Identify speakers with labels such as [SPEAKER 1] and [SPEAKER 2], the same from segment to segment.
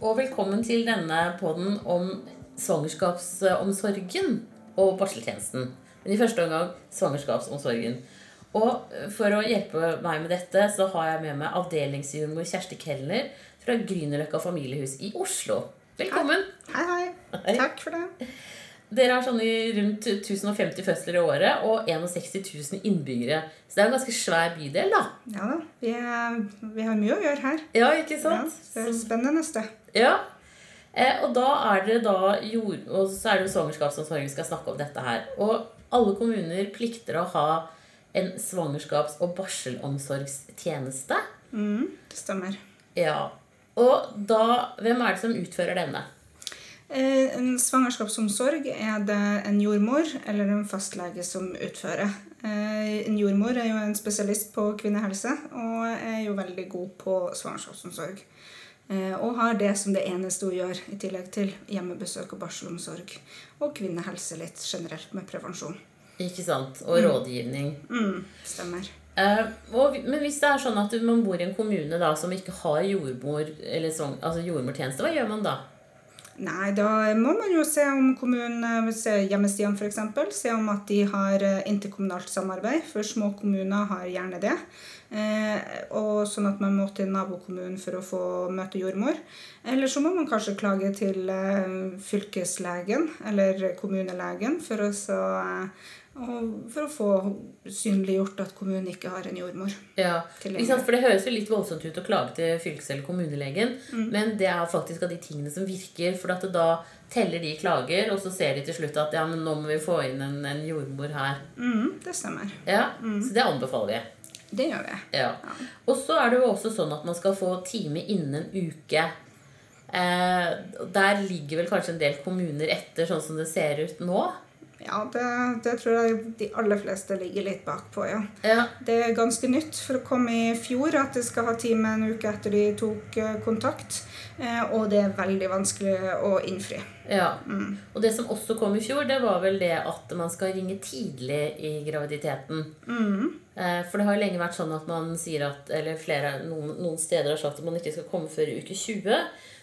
[SPEAKER 1] og velkommen til denne podden om svangerskapsomsorgen og barseltjenesten. Men i første omgang svangerskapsomsorgen. Og for å hjelpe meg med dette, så har jeg med meg avdelingsjordmor Kjersti Kelner fra Grünerløkka familiehus i Oslo. Velkommen.
[SPEAKER 2] Hei, hei.
[SPEAKER 1] Hei.
[SPEAKER 2] Takk for det.
[SPEAKER 1] Dere har sånn rundt 1050 fødsler i året og 61 000 innbyggere. Så det er en ganske svær bydel, da.
[SPEAKER 2] Ja da, vi, er, vi har mye å gjøre her.
[SPEAKER 1] Ja, ikke
[SPEAKER 2] Ja, det er spennende sted.
[SPEAKER 1] Ja. Eh, og da er det da jord... Og så er det jo svangerskapsomsorgen vi skal snakke om dette her. Og alle kommuner plikter å ha en svangerskaps- og barselomsorgstjeneste.
[SPEAKER 2] Mm, det stemmer.
[SPEAKER 1] Ja. Og da Hvem er det som utfører denne?
[SPEAKER 2] Eh, En svangerskapsomsorg er det en jordmor eller en fastlege som utfører. Eh, En jordmor er jo en spesialist på kvinnehelse og er jo veldig god på svangerskapsomsorg. Eh, Og har det som det eneste hun gjør, i tillegg til hjemmebesøk og barselomsorg. Og kvinnehelse litt generelt med prevensjon.
[SPEAKER 1] Ikke sant? Og rådgivning.
[SPEAKER 2] Mm, stemmer.
[SPEAKER 1] Uh, og, men hvis det er sånn at man bor i en kommune da som ikke har jordmor, eller altså jordmortjeneste, hva gjør man da?
[SPEAKER 2] Nei, da må man jo se om kommunen, se hjemmesidene f.eks. Se om at de har eh, interkommunalt samarbeid, for små kommuner har gjerne det. Eh, og sånn at man må til nabokommunen for å få møte jordmor. Eller så må man kanskje klage til eh, fylkeslegen eller kommunelegen for å, så, eh, for å få synliggjort at kommunen ikke har en jordmor.
[SPEAKER 1] Ja? For det høres jo litt voldsomt ut å klage til fylkes- eller kommunelegen, men det er faktisk av de tingene som virker. For at da teller de klager, og så ser de til slutt at ja, men nå må vi få inn en, en jordmor her.
[SPEAKER 2] Mm, det stemmer.
[SPEAKER 1] Ja, Så det anbefaler vi.
[SPEAKER 2] Det gjør vi.
[SPEAKER 1] Ja. Og så er det jo også sånn at man skal få time innen en uke. Eh, der ligger vel kanskje en del kommuner etter, sånn som det ser ut nå.
[SPEAKER 2] Ja, det, det tror jeg de aller fleste ligger litt bakpå, ja.
[SPEAKER 1] Ja,
[SPEAKER 2] Det er ganske nytt for å komme i fjor at de skal ha time en uke etter de tok eh, kontakt. Eh, og det er veldig vanskelig å innfri.
[SPEAKER 1] ja. Og det som også kom i fjor, det var vel det at man skal ringe tidlig i graviditeten. Mm. For det har lenge vært sånn at man sier at Eller flere, noen, noen steder har sagt at man ikke skal komme før i uke 20.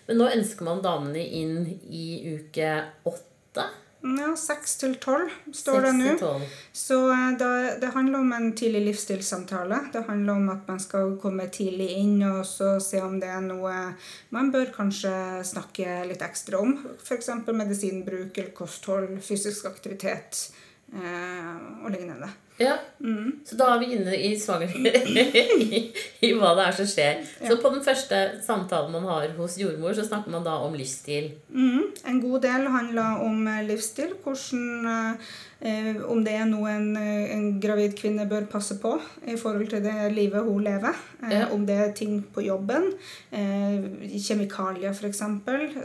[SPEAKER 1] Men nå ønsker man damene inn i uke 8.
[SPEAKER 2] Ja, seks til tolv står det nå. Så eh, da, det handler om en tidlig livsstilssamtale. Det handler om at man skal komme tidlig inn og så se om det er noe man bør kanskje snakke litt ekstra om. F.eks. medisinbruk eller kosthold, fysisk aktivitet eh, og lignende.
[SPEAKER 1] Ja. Så da er vi inne i svanger i, i hva det er som skjer. Så på den første samtalen man har hos jordmor, så snakker man da om livsstil.
[SPEAKER 2] Mm. En god del handler om eh, livsstil. Hvordan, eh, om det er noe en, eh, en gravid kvinne bør passe på i forhold til det livet hun lever. Eh,
[SPEAKER 1] Ja.
[SPEAKER 2] Om det er ting på jobben, eh, kjemikalier f.eks.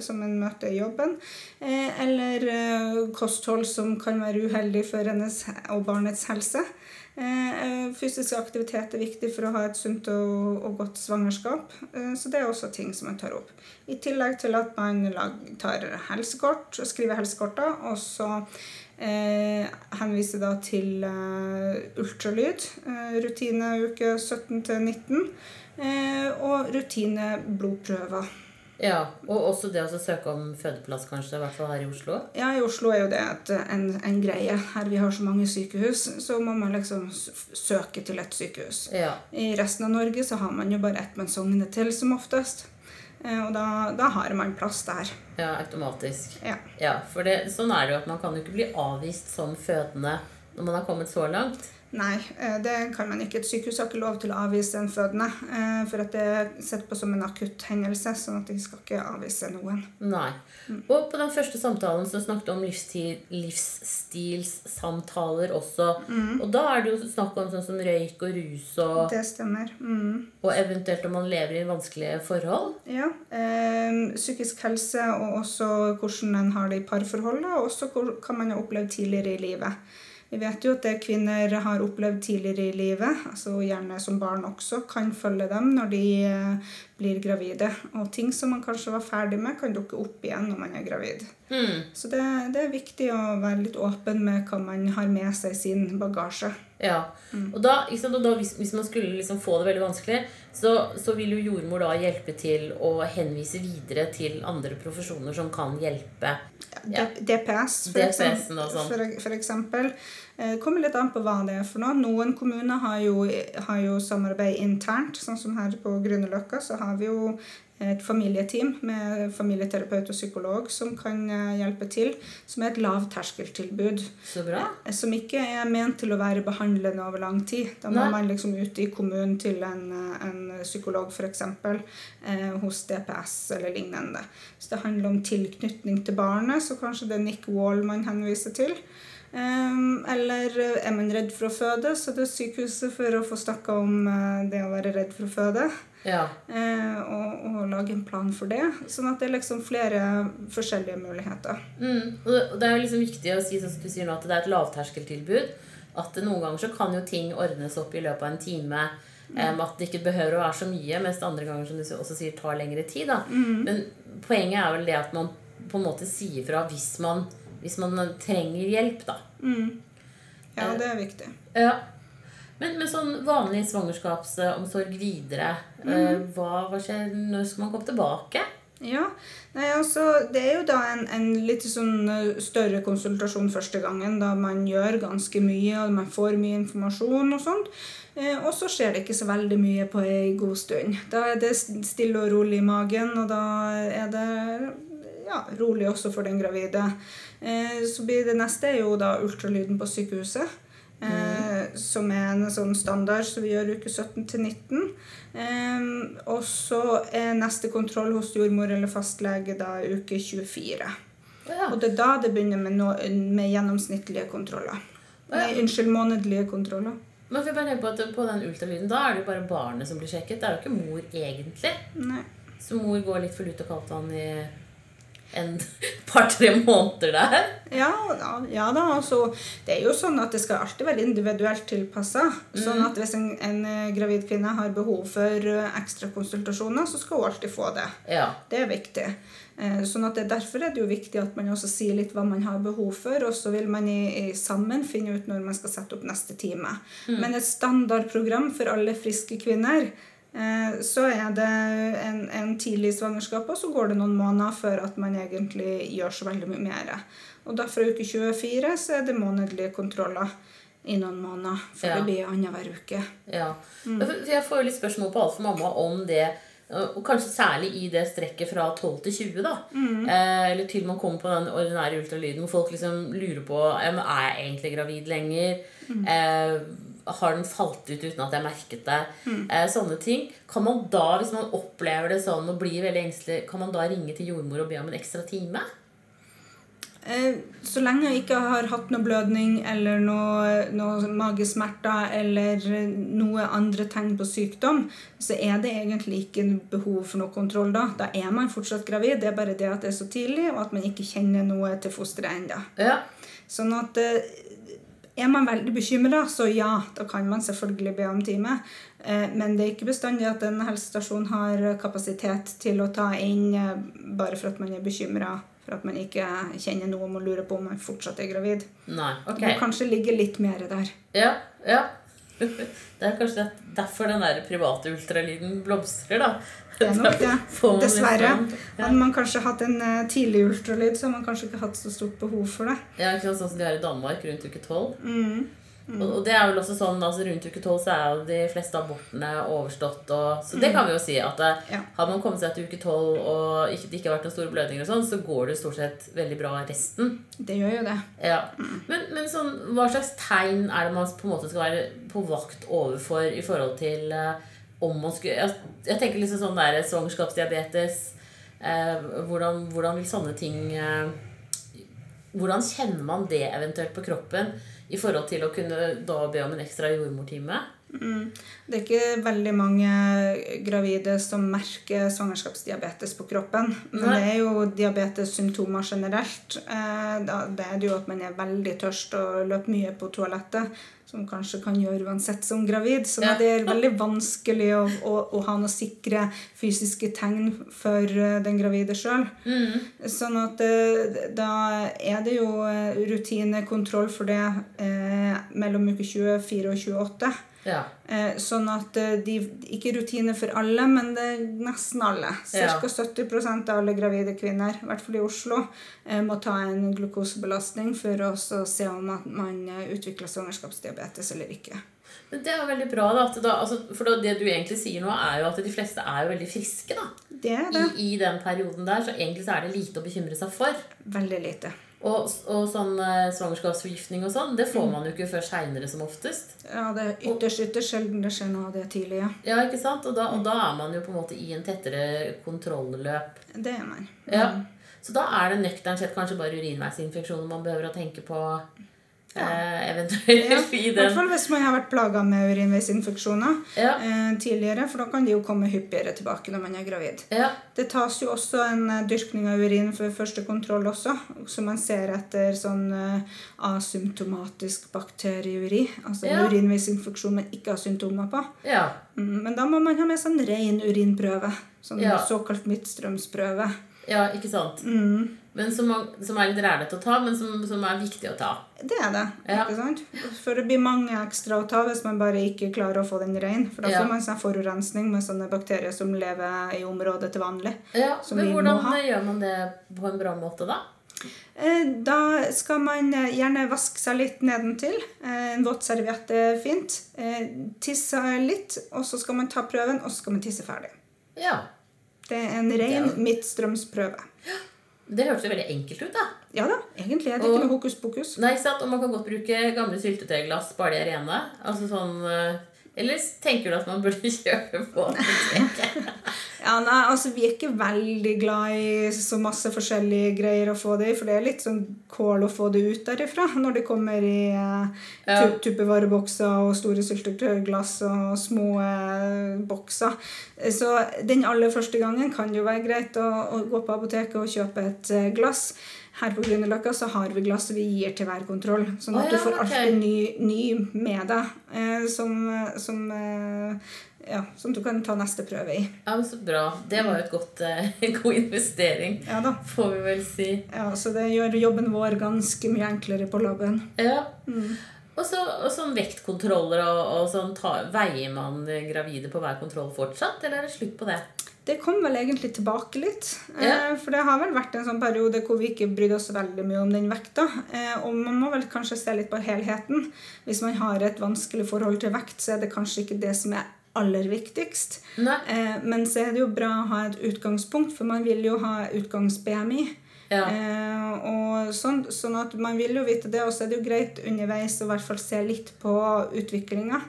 [SPEAKER 2] som en møter i jobben. Eh, eller eh, kosthold som kan være uheldig for hennes og barnets helse. Eh, eh, fysisk aktivitet er viktig for å ha et sunt og, godt svangerskap. Eh, så det er også ting som man tar opp. I tillegg til at man tar helsekort, skriver helsekorter, og så henviser da til ultralyd, rutine uke 17 til 19, eh, og rutine blodprøver.
[SPEAKER 1] Ja, Og også det å søke om fødeplass, kanskje, i hvert fall her i Oslo.
[SPEAKER 2] Ja, i Oslo er jo det et, en, en greie. Her vi har så mange sykehus, så må man liksom søke til et sykehus.
[SPEAKER 1] Ja.
[SPEAKER 2] I resten av Norge så har man jo bare ett man sogner til, som oftest. Eh, Og da, da har man plass der.
[SPEAKER 1] Ja, automatisk.
[SPEAKER 2] Ja.
[SPEAKER 1] Ja, for det, sånn er det jo at man kan jo ikke bli avvist som fødende når man har kommet så langt.
[SPEAKER 2] Nei, eh, det kan man ikke. Et sykehus har ikke lov til å avvise en fødende. eh, For at det er sett på som en akutt hendelse, sånn at de skal ikke avvise noen.
[SPEAKER 1] Nei. Og på den første samtalen så snakket du om livsstil, livsstilssamtaler også. Og da er det jo snakk om sånn som røyk og rus og,
[SPEAKER 2] Det stemmer. Mm.
[SPEAKER 1] og eventuelt om man lever i vanskelige forhold.
[SPEAKER 2] Ja. Eh, psykisk helse og også hvordan en har det i parforholdet, og også hva man har opplevd tidligere i livet. Vi vet jo at det kvinner har opplevd tidligere i livet, altså gjerne som barn også, kan følge dem når de eh, blir gravide. Og ting som man kanskje var ferdig med, kan dukke opp igjen når man er gravid.
[SPEAKER 1] Mm.
[SPEAKER 2] Så det, det er viktig å være litt åpen med hva man har med seg i sin bagasje.
[SPEAKER 1] Ja. Og da, sant, og da hvis, hvis man skulle liksom få det veldig vanskelig, så, så vil jo jordmor da hjelpe til å henvise videre til andre profesjoner som kan hjelpe. Ja.
[SPEAKER 2] DPS, for, eksempel, for, for eksempel. Eh, kommer litt an på hva det er for noe. Noen kommuner har jo, har jo samarbeid internt. Sånn som her på Grünerløkka så har vi jo et familieteam med familieterapeut og psykolog som kan eh, hjelpe til. Som er et lavterskeltilbud.
[SPEAKER 1] Så bra.
[SPEAKER 2] Eh, Som ikke er ment til å være behandlende over lang tid. Da må
[SPEAKER 1] Nei.
[SPEAKER 2] man liksom ut i kommunen til en, eh, en psykolog f.eks. Eh, hos DPS eller lignende. Så det handler om tilknytning til barnet, så kanskje det er Nick Wall man henviser til. Eller eh, er man redd for å føde, så det er sykehuset for å få snakka om eh, det å være redd for å føde.
[SPEAKER 1] Ja.
[SPEAKER 2] Eh, og, og lage en plan for det. Sånn at det er liksom flere forskjellige muligheter.
[SPEAKER 1] Mm. Og det- er jo liksom viktig å si sånn som du sier nå, at det er et lavterskeltilbud. At noen ganger så kan jo ting ordnes opp i løpet av en time. Mm. at det ikke behøver å være så mye, mens andre ganger som du også sier, tar lengre tid. Da. Men poenget er vel det at man på en måte sier fra hvis man, hvis man trenger hjelp. da.
[SPEAKER 2] Ja, det er viktig.
[SPEAKER 1] Ja. Men med sånn vanlig svangerskapsomsorg videre, mm. hva, hva skjer når skal man komme tilbake?
[SPEAKER 2] Ja, nei, altså, Det er jo da en, en litt sånn eh, større konsultasjon første gangen, da man gjør ganske mye og man får mye informasjon og sånt. Eh, og så skjer det ikke så veldig mye på ei god stund. Da er det stille og rolig i magen, og da er det ja, rolig også for den gravide. Eh, så blir det neste jo da ultralyden på sykehuset. Mm. som er en sånn standard som vi gjør uke 17 til 19. Eh, og så er neste kontroll hos jordmor eller fastlege da uke 24.
[SPEAKER 1] Ja.
[SPEAKER 2] Og det er da det begynner med, no, med gjennomsnittlige kontroller. Nei, unnskyld, månedlige kontroller.
[SPEAKER 1] Men for bare på at på den ultralyden, da er det jo bare barnet som blir sjekket. Det er jo ikke mor egentlig.
[SPEAKER 2] Nei.
[SPEAKER 1] Så mor går litt for lut og kaldt vann i en par-tre måneder der.
[SPEAKER 2] Ja, da, ja da, altså Det er jo sånn at det skal alltid være individuelt tilpassa. Sånn at hvis en, en eh, gravid kvinne har behov for eh, ekstra konsultasjoner, så skal hun alltid få det.
[SPEAKER 1] Ja.
[SPEAKER 2] Det er viktig. Eh, Sånn at det, Derfor er det jo viktig at man også sier litt hva man har behov for, og så vil man i, i sammen finne ut når man skal sette opp neste time. Men et standardprogram for alle friske kvinner, så er det en, en tidlig svangerskap, og så går det noen måneder før at man egentlig gjør så veldig mye mer. Og da fra uke 24 så er det månedlige kontroller i noen måneder, for
[SPEAKER 1] Ja.
[SPEAKER 2] det blir annenhver uke.
[SPEAKER 1] ja. For jeg får jo litt spørsmål på Alt for mamma om det. Og kanskje særlig i det strekket fra 12 til 20. da. Eh, eller til man kommer på den ordinære ultralyden hvor folk liksom lurer på er jeg egentlig gravid lenger. Eh, har den falt ut uten at jeg merket det? Eh, sånne ting. Kan man da, hvis man opplever det sånn og blir veldig engstelig, kan man da ringe til jordmor og be om en ekstra time?
[SPEAKER 2] Eh, Så lenge jeg ikke har hatt noe blødning eller noe, noe magesmerter eller noe andre tegn på sykdom, så er det egentlig ikke behov for noe kontroll da. Da er man fortsatt gravid. Det er bare det at det er så tidlig, og at man ikke kjenner noe til fosteret ennå.
[SPEAKER 1] Ja.
[SPEAKER 2] Sånn at eh, er man veldig bekymra, så ja, da kan man selvfølgelig be om time. Eh, Men det er ikke bestandig at en helsestasjon har kapasitet til å ta inn eh, bare for at man er bekymra for at man ikke kjenner noe om å lure på om man fortsatt er gravid.
[SPEAKER 1] Nei.
[SPEAKER 2] Det må kanskje ligge litt mer der.
[SPEAKER 1] Ja, ja. Det er kanskje derfor den der private ultralyden blomstrer, da.
[SPEAKER 2] Det nok det. Dessverre. Hadde man kanskje hatt en eh, tidlig ultralyd, så hadde man kanskje ikke hatt så stort behov for det.
[SPEAKER 1] Ja, ikke sant, sånn som de har i Danmark rundt uke 12.
[SPEAKER 2] Mm.
[SPEAKER 1] Og, og det er vel også sånn, altså Rundt uke 12 er jo de fleste abortene overstått. Og, så det kan vi jo si at eh,
[SPEAKER 2] Ja.
[SPEAKER 1] har man kommet seg til uke 12 og ikke, det ikke har vært noen store blødninger, og sånn, så går det stort sett veldig bra resten.
[SPEAKER 2] Det gjør jo det.
[SPEAKER 1] Ja. Men, men sånn, hva slags tegn er det man på en måte skal være på vakt overfor i forhold til eh, om man skulle Jeg, jeg tenker liksom sånn der svangerskapsdiabetes eh, hvordan, hvordan vil sånne ting eh, Hvordan kjenner man det eventuelt på kroppen i forhold til å kunne da be om en ekstra jordmortime?
[SPEAKER 2] Det er ikke veldig mange gravide som merker svangerskapsdiabetes på kroppen. Men
[SPEAKER 1] Nei.
[SPEAKER 2] det er jo diabetessymptomer generelt. Eh, Det er det jo at man er veldig tørst og løper mye på toalettet, som kanskje kan gjøre uansett som gravid. Så
[SPEAKER 1] Ja.
[SPEAKER 2] det er veldig vanskelig å, å, å ha noen sikre fysiske tegn for eh, den gravide sjøl. Sånn at eh, da er det jo rutinekontroll for det. Eh, mellom uke 24 og 28.
[SPEAKER 1] Ja.
[SPEAKER 2] Eh, sånn at eh, de Ikke rutine for alle, men det er nesten alle.
[SPEAKER 1] Ja.
[SPEAKER 2] Ca. 70% av alle gravide kvinner, i hvert fall i Oslo, eh, må ta en glukosebelastning for å se om man utvikler svangerskapsdiabetes eller ikke.
[SPEAKER 1] Men det er veldig bra, da. Da altså, for da, det du egentlig sier nå, er jo at de fleste er jo veldig friske, da.
[SPEAKER 2] Det er
[SPEAKER 1] I. I den perioden der. Så egentlig så er det lite å bekymre seg for.
[SPEAKER 2] Veldig lite.
[SPEAKER 1] Og, og sånn eh, svangerskapsforgiftning og sånn, det får man jo ikke før seinere som oftest.
[SPEAKER 2] Ja, det er ytterst, ytterst sjelden det skjer noe av det tidlig, ja.
[SPEAKER 1] Ja, ikke sant? Og da, og da er man jo på en måte i en tettere kontrollløp.
[SPEAKER 2] Det er man.
[SPEAKER 1] Ja. Så da er det nøkternt sett kanskje bare urinveisinfeksjoner man behøver å tenke på eh, eventuelt
[SPEAKER 2] Ja,
[SPEAKER 1] i
[SPEAKER 2] hvert fall hvis man har vært plaga med urinveisinfeksjoner
[SPEAKER 1] Ja.
[SPEAKER 2] eh, tidligere, for da kan de jo komme hyppigere tilbake når man er gravid.
[SPEAKER 1] Ja.
[SPEAKER 2] Det tas jo også en eh, dyrkning av urin for første kontroll også, så man ser etter sånn eh, asymptomatisk bakterieuri, altså en
[SPEAKER 1] Ja.
[SPEAKER 2] urinveisinfeksjon man ikke har symptomer på.
[SPEAKER 1] ja.
[SPEAKER 2] Mm, Men da må man ha med seg en ren urinprøve, sånn
[SPEAKER 1] Ja.
[SPEAKER 2] såkalt midtstrømsprøve.
[SPEAKER 1] Ja, ikke sant?
[SPEAKER 2] Mm,
[SPEAKER 1] Men som, som er litt rælete å ta, men som, som er viktig å ta.
[SPEAKER 2] det er det,
[SPEAKER 1] Ja.
[SPEAKER 2] ikke sant? For det blir mange ekstra å ta hvis man bare ikke klarer å få den rein. for da
[SPEAKER 1] Ja.
[SPEAKER 2] får man seg forurensning med sånne bakterier som lever i området til vanlig.
[SPEAKER 1] Ja, Men hvordan
[SPEAKER 2] ha.
[SPEAKER 1] gjør man det på en bra måte, da?
[SPEAKER 2] Eh, Da skal man eh, gjerne vaske seg litt nedentil. Eh, En våt serviett er fint. Eh, Tisse litt, og så skal man ta prøven, og så skal man tisse ferdig.
[SPEAKER 1] Ja.
[SPEAKER 2] Det er en ren
[SPEAKER 1] Ja.
[SPEAKER 2] midtstrømsprøve.
[SPEAKER 1] Det hørtes veldig enkelt ut, da.
[SPEAKER 2] Ja da, egentlig er det
[SPEAKER 1] Og-
[SPEAKER 2] ikke noe hokus pokus.
[SPEAKER 1] Nei, ikke sant? Og man kan godt bruke gamle syltetøyglass, bare de er rene. Altså sånn eh, Eller tenker du at man burde kjøpe på apoteket?
[SPEAKER 2] Ja, nei, altså Vi er ikke veldig glad i så masse forskjellige greier å få det i, for det er litt sånn kål å få det ut derifra når det kommer i eh,
[SPEAKER 1] Ja.
[SPEAKER 2] tuppevarebokser og store syltetøyglass og små eh, bokser. Så den aller første gangen kan det jo være greit å, å gå på apoteket og kjøpe et eh, glass. Her på Grünerløkka så har vi glass vi gir til hver kontroll, sånn
[SPEAKER 1] at
[SPEAKER 2] at
[SPEAKER 1] ja,
[SPEAKER 2] du får alltid ny, ny med deg eh, som, som, eh, ja, som du kan ta neste prøve i.
[SPEAKER 1] Ja, men Så bra. Det var jo et godt, eh, en god investering,
[SPEAKER 2] Ja da.
[SPEAKER 1] får vi vel si.
[SPEAKER 2] Ja, så det gjør jobben vår ganske mye enklere på laben.
[SPEAKER 1] Ja.
[SPEAKER 2] Mm.
[SPEAKER 1] Og så og sånn vektkontroller og, og sånn ta, Veier man gravide på hver kontroll fortsatt, eller er det slutt på det?
[SPEAKER 2] Det kom vel egentlig tilbake litt.
[SPEAKER 1] Ja.
[SPEAKER 2] Eh, for det har vel vært en sånn periode hvor vi ikke brydde oss veldig mye om den vekta. Eh, og man må vel kanskje se litt på helheten. Hvis man har et vanskelig forhold til vekt, så er det kanskje ikke det som er aller viktigst. Eh, men så er det jo bra å ha et utgangspunkt, for man vil jo ha utgangs-BMI.
[SPEAKER 1] Ja.
[SPEAKER 2] Eh, og sånn, sånn at man vil jo vite det, og så er det jo greit underveis å hvert fall se litt på utviklinga.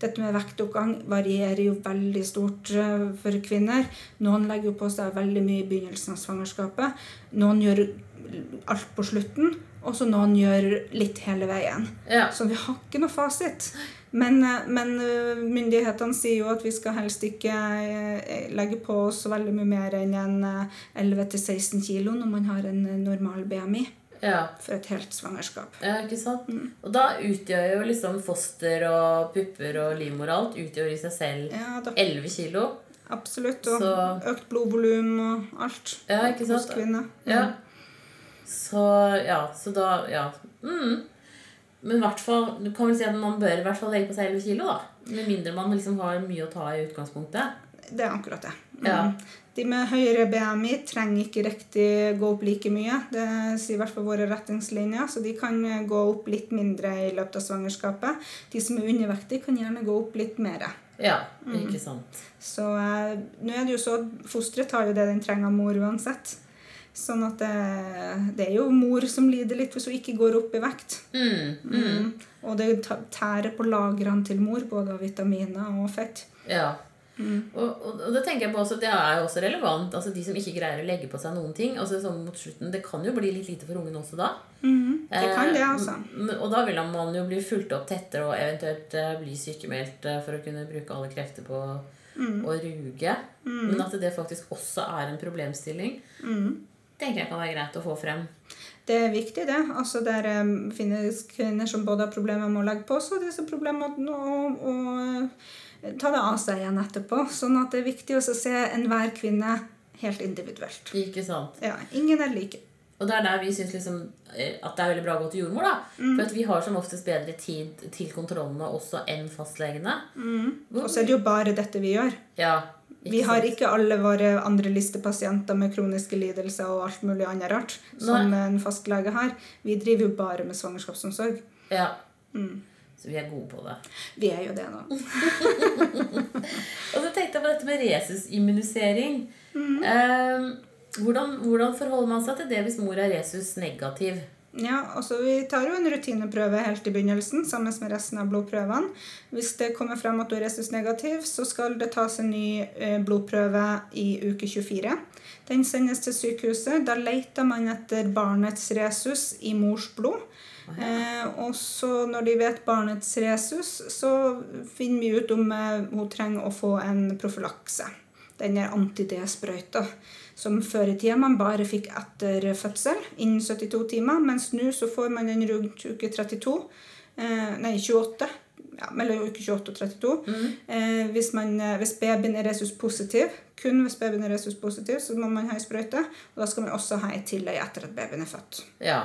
[SPEAKER 2] Dette med vektoppgang varierer jo veldig stort eh, for kvinner. Noen legger jo på seg veldig mye i begynnelsen av svangerskapet. Noen gjør alt på slutten, og så noen gjør litt hele veien.
[SPEAKER 1] ja.
[SPEAKER 2] Så vi har ikke noe fasit. Men, eh, men eh, myndighetene sier jo at vi skal helst ikke eh, legge på oss veldig mye mer enn en eh, 11-16 kilo når man har en normal BMI
[SPEAKER 1] ja.
[SPEAKER 2] for et helt svangerskap.
[SPEAKER 1] Ja, ikke sant?
[SPEAKER 2] Mm.
[SPEAKER 1] Og da utgjør jo liksom foster og pupper og livmor og alt utgjør i seg selv
[SPEAKER 2] Ja
[SPEAKER 1] 11 kilo.
[SPEAKER 2] absolutt. Og
[SPEAKER 1] Så-
[SPEAKER 2] økt blodvolum og alt
[SPEAKER 1] Ja, ikke
[SPEAKER 2] hos
[SPEAKER 1] kvinner.
[SPEAKER 2] kvinner.
[SPEAKER 1] Ja. Så ja, så da Ja. Mm. Men i hvert fall, du kan vel si at man bør i hvert fall legge på seg 11 kilo, da. Med mindre man liksom har mye å ta i utgangspunktet.
[SPEAKER 2] Det er akkurat det. Mm.
[SPEAKER 1] Ja.
[SPEAKER 2] De med høyere BMI trenger ikke riktig gå opp like mye. Det sier i hvert fall våre retningslinjer. Så de kan gå opp litt mindre i løpet av svangerskapet. De som er undervektige, kan gjerne gå opp litt mer.
[SPEAKER 1] Ja,
[SPEAKER 2] Mm.
[SPEAKER 1] ikke sant.
[SPEAKER 2] Så eh, nå er det jo så fosteret tar jo det den trenger av mor uansett. Sånn at det, det er jo mor som lider litt hvis hun ikke går opp i vekt.
[SPEAKER 1] Mm. Mm.
[SPEAKER 2] Mm. Og det tærer på lagrene til mor, både av vitaminer og fett.
[SPEAKER 1] Ja.
[SPEAKER 2] Mm.
[SPEAKER 1] Og, og, og det tenker jeg på også, det er jo også relevant. altså De som ikke greier å legge på seg noen ting. altså sånn mot slutten, Det kan jo bli litt lite for ungen også da.
[SPEAKER 2] Mhm. Det kan det,
[SPEAKER 1] Eh,
[SPEAKER 2] altså.
[SPEAKER 1] Eh, Og da vil man jo bli fulgt opp tettere og eventuelt eh, bli sykemeldt eh, for å kunne bruke alle krefter på
[SPEAKER 2] Mm.
[SPEAKER 1] å ruge. Men at det faktisk også er en problemstilling,
[SPEAKER 2] Mm.
[SPEAKER 1] Tenker jeg kan være greit å få frem.
[SPEAKER 2] Det er viktig, det. Altså, Der um, finnes kvinner som både har problemer med å legge på seg, og disse problemer med å, å eh, ta det av seg igjen etterpå. Sånn at det er viktig å se enhver kvinne helt individuelt.
[SPEAKER 1] Ikke sant?
[SPEAKER 2] Ja, Ingen er like.
[SPEAKER 1] Og det er der vi syns liksom, eh, at det er veldig bra å gå til jordmor. da.
[SPEAKER 2] Mm.
[SPEAKER 1] For vi har som oftest bedre tid til kontrollene også enn fastlegene.
[SPEAKER 2] Og så er det jo bare dette vi gjør.
[SPEAKER 1] Ja,
[SPEAKER 2] Vi har ikke alle våre andre listepasienter med kroniske lidelser og alt mulig annet rart som
[SPEAKER 1] Nei.
[SPEAKER 2] en fastlege har. Vi driver jo bare med svangerskapsomsorg.
[SPEAKER 1] Ja.
[SPEAKER 2] Mm.
[SPEAKER 1] Så vi er gode på det.
[SPEAKER 2] Vi er jo det nå.
[SPEAKER 1] Og så tenkte jeg på dette med resusimmunisering.
[SPEAKER 2] Mm.
[SPEAKER 1] Eh, hvordan, hvordan forholder man seg til det hvis mor er resus negativ?
[SPEAKER 2] Ja, altså Vi tar jo en rutineprøve helt i begynnelsen sammen med resten av blodprøvene. Hvis det kommer frem at du er resusnegativ, så skal det tas en ny eh, blodprøve i uke 24. Den sendes til sykehuset. Da leter man etter barnets resus i mors blod. Eh, og så når de vet barnets resus, så finner vi ut om eh, hun trenger å få en profylakse. Den er anti-D-sprøyta, som før i tida man bare fikk etter fødsel, innen 72 timer, mens nå så får man den rundt uke 32. Eh, nei, 28. Ja, mellom uke 28 og 32. Eh, hvis, man, eh, hvis babyen er resus positiv, kun hvis babyen er resus positiv, så må man ha ei sprøyte. Og da skal man også ha ei tillegg etter at babyen er født.
[SPEAKER 1] Ja.